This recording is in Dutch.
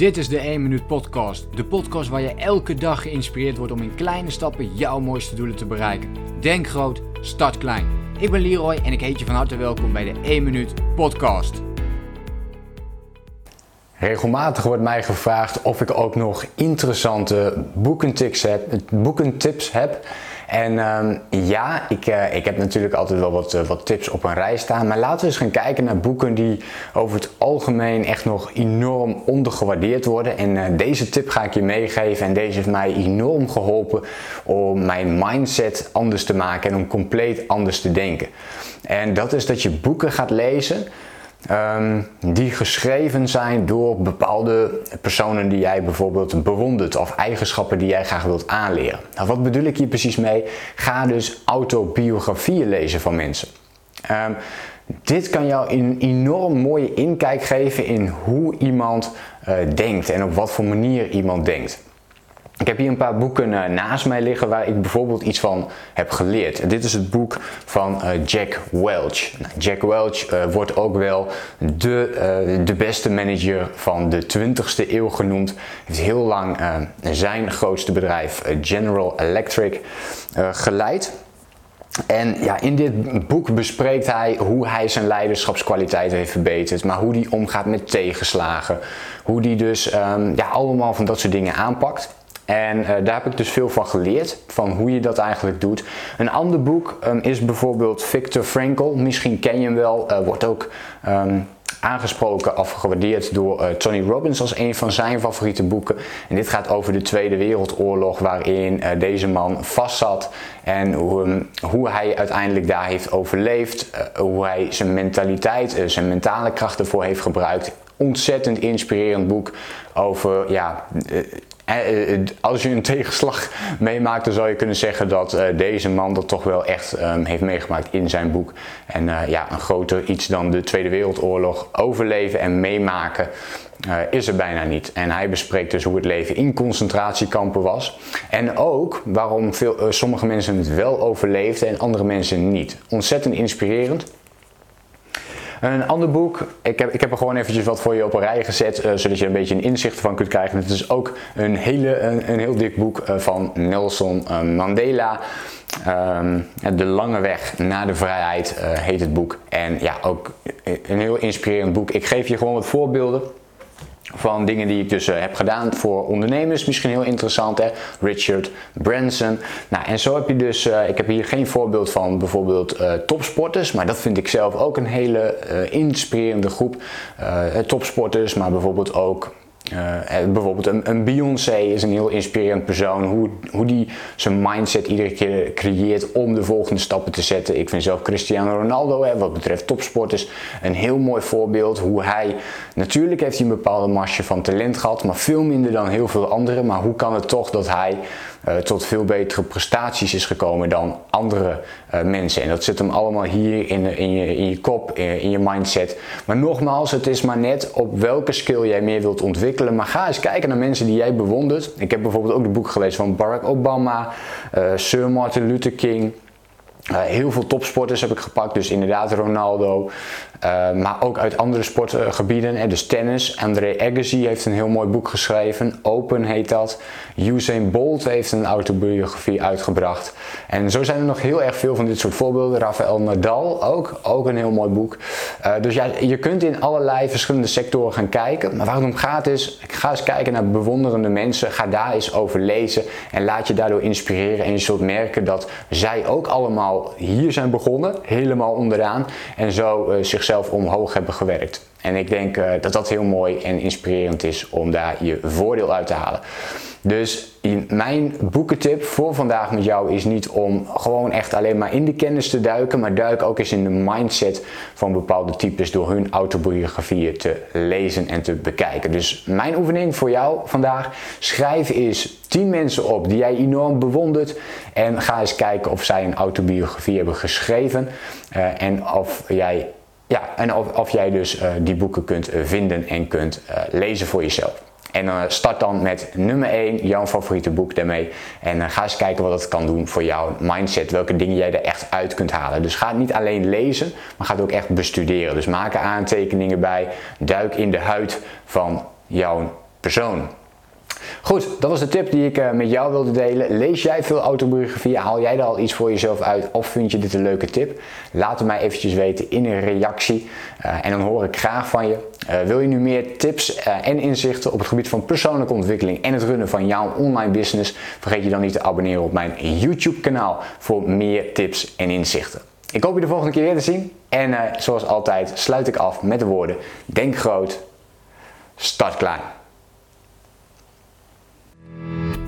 Dit is de 1 Minuut Podcast. De podcast waar je elke dag geïnspireerd wordt om in kleine stappen jouw mooiste doelen te bereiken. Denk groot, start klein. Ik ben Leroy en ik heet je van harte welkom bij de 1 Minuut Podcast. Regelmatig wordt mij gevraagd of ik ook nog interessante heb. Boekentips heb. En um, ja, ik, uh, ik heb natuurlijk altijd wel wat, uh, wat tips op een rij staan. Maar laten we eens gaan kijken naar boeken die over het algemeen echt nog enorm ondergewaardeerd worden. En uh, deze tip ga ik je meegeven. En deze heeft mij enorm geholpen om mijn mindset anders te maken en om compleet anders te denken. En dat is dat je boeken gaat lezen Um, die geschreven zijn door bepaalde personen die jij bijvoorbeeld bewondert of eigenschappen die jij graag wilt aanleren. Nou, wat bedoel ik hier precies mee? Ga dus autobiografieën lezen van mensen. Um, dit kan jou een enorm mooie inkijk geven in hoe iemand uh, denkt en op wat voor manier iemand denkt. Ik heb hier een paar boeken uh, naast mij liggen waar ik bijvoorbeeld iets van heb geleerd. Dit is het boek van uh, Jack Welch. Nou, Jack Welch uh, wordt ook wel de, de beste manager van de 20ste eeuw genoemd. Hij heeft heel lang zijn grootste bedrijf General Electric geleid. En ja, in dit boek bespreekt hij hoe hij zijn leiderschapskwaliteit heeft verbeterd, maar hoe hij omgaat met tegenslagen. Hoe hij dus um, ja, allemaal van dat soort dingen aanpakt. En uh, daar heb ik dus veel van geleerd, van hoe je dat eigenlijk doet. Een ander boek um, is bijvoorbeeld Viktor Frankl. Misschien ken je hem wel, uh, wordt ook um, aangesproken of gewaardeerd door uh, Tony Robbins als een van zijn favoriete boeken. En dit gaat over de Tweede Wereldoorlog, waarin deze man vastzat en hoe, hoe, hij uiteindelijk daar heeft overleefd, hoe hij zijn mentaliteit, zijn mentale krachten voor heeft gebruikt. Ontzettend inspirerend boek over ja, eh, eh, als je een tegenslag meemaakt, dan zou je kunnen zeggen dat deze man dat toch wel echt um, heeft meegemaakt in zijn boek. En ja, een groter iets dan de Tweede Wereldoorlog overleven en meemaken is er bijna niet. En hij bespreekt dus hoe het leven in concentratiekampen was. En ook waarom veel, sommige mensen het wel overleefden en andere mensen niet. Ontzettend inspirerend. Een ander boek, ik heb, ik heb er gewoon eventjes wat voor je op een rij gezet, uh, zodat je een beetje een inzicht van kunt krijgen. Het is ook een, hele, een, heel dik boek uh, van Nelson uh, Mandela. Um, de Lange Weg naar de Vrijheid heet het boek. En ja, ook een heel inspirerend boek. Ik geef je gewoon wat voorbeelden van dingen die ik dus uh, heb gedaan voor ondernemers. Misschien heel interessant hè. Richard Branson. Nou en zo heb je dus, uh, ik heb hier geen voorbeeld van bijvoorbeeld uh, topsporters. Maar dat vind ik zelf ook een hele inspirerende groep. topsporters, maar bijvoorbeeld ook bijvoorbeeld een, een Beyoncé is een heel inspirerend persoon. Hoe, hoe die zijn mindset iedere keer creëert om de volgende stappen te zetten. Ik vind zelf Cristiano Ronaldo, hè, wat betreft topsporters, een heel mooi voorbeeld. Hoe hij, natuurlijk heeft hij een bepaalde masje van talent gehad, maar veel minder dan heel veel anderen. Maar hoe kan het toch dat hij tot veel betere prestaties is gekomen dan andere uh, mensen. En dat zit hem allemaal hier in, in, je, in je kop, in, in, je mindset. Maar nogmaals, het is maar net op welke skill jij meer wilt ontwikkelen. Maar ga eens kijken naar mensen die jij bewondert. Ik heb bijvoorbeeld ook de boek gelezen van Barack Obama, Sir Martin Luther King. Uh, heel veel topsporters heb ik gepakt, dus inderdaad Ronaldo, uh, maar ook uit andere sportgebieden, uh, dus tennis. André Agassi heeft een heel mooi boek geschreven, Open heet dat. Usain Bolt heeft een autobiografie uitgebracht. En zo zijn er nog heel erg veel van dit soort voorbeelden. Rafael Nadal ook, ook een heel mooi boek. Uh, dus ja, je kunt in allerlei verschillende sectoren gaan kijken. Maar waar het om gaat is, ga eens kijken naar bewonderende mensen. Ga daar eens over lezen en laat je daardoor inspireren. En je zult merken dat zij ook allemaal hier zijn begonnen, helemaal onderaan. En zo uh, zichzelf omhoog hebben gewerkt. En ik denk uh, dat dat heel mooi en inspirerend is om daar je voordeel uit te halen. Dus mijn boekentip voor vandaag met jou is niet om gewoon echt alleen maar in de kennis te duiken, maar duik ook eens in de mindset van bepaalde types door hun autobiografieën te lezen en te bekijken. Dus mijn oefening voor jou vandaag, schrijf eens 10 mensen op die jij enorm bewondert en ga eens kijken of zij een autobiografie hebben geschreven uh, en of jij ja, en of, of jij dus uh, die boeken kunt vinden en kunt uh, lezen voor jezelf. En start dan met nummer 1, jouw favoriete boek daarmee. En ga eens kijken wat het kan doen voor jouw mindset. Welke dingen jij er echt uit kunt halen. Dus ga het niet alleen lezen, maar ga het ook echt bestuderen. Dus maak er aantekeningen bij. Duik in de huid van jouw persoon. Goed, dat was de tip die ik uh, met jou wilde delen. Lees jij veel autobiografie? Haal jij er al iets voor jezelf uit? Of vind je dit een leuke tip? Laat het mij eventjes weten in een reactie. Uh, en dan hoor ik graag van je. Uh, wil je nu meer tips en inzichten op het gebied van persoonlijke ontwikkeling en het runnen van jouw online business? Vergeet je dan niet te abonneren op mijn YouTube kanaal voor meer tips en inzichten. Ik hoop je de volgende keer weer te zien. En zoals altijd sluit ik af met de woorden: Denk groot, start klein.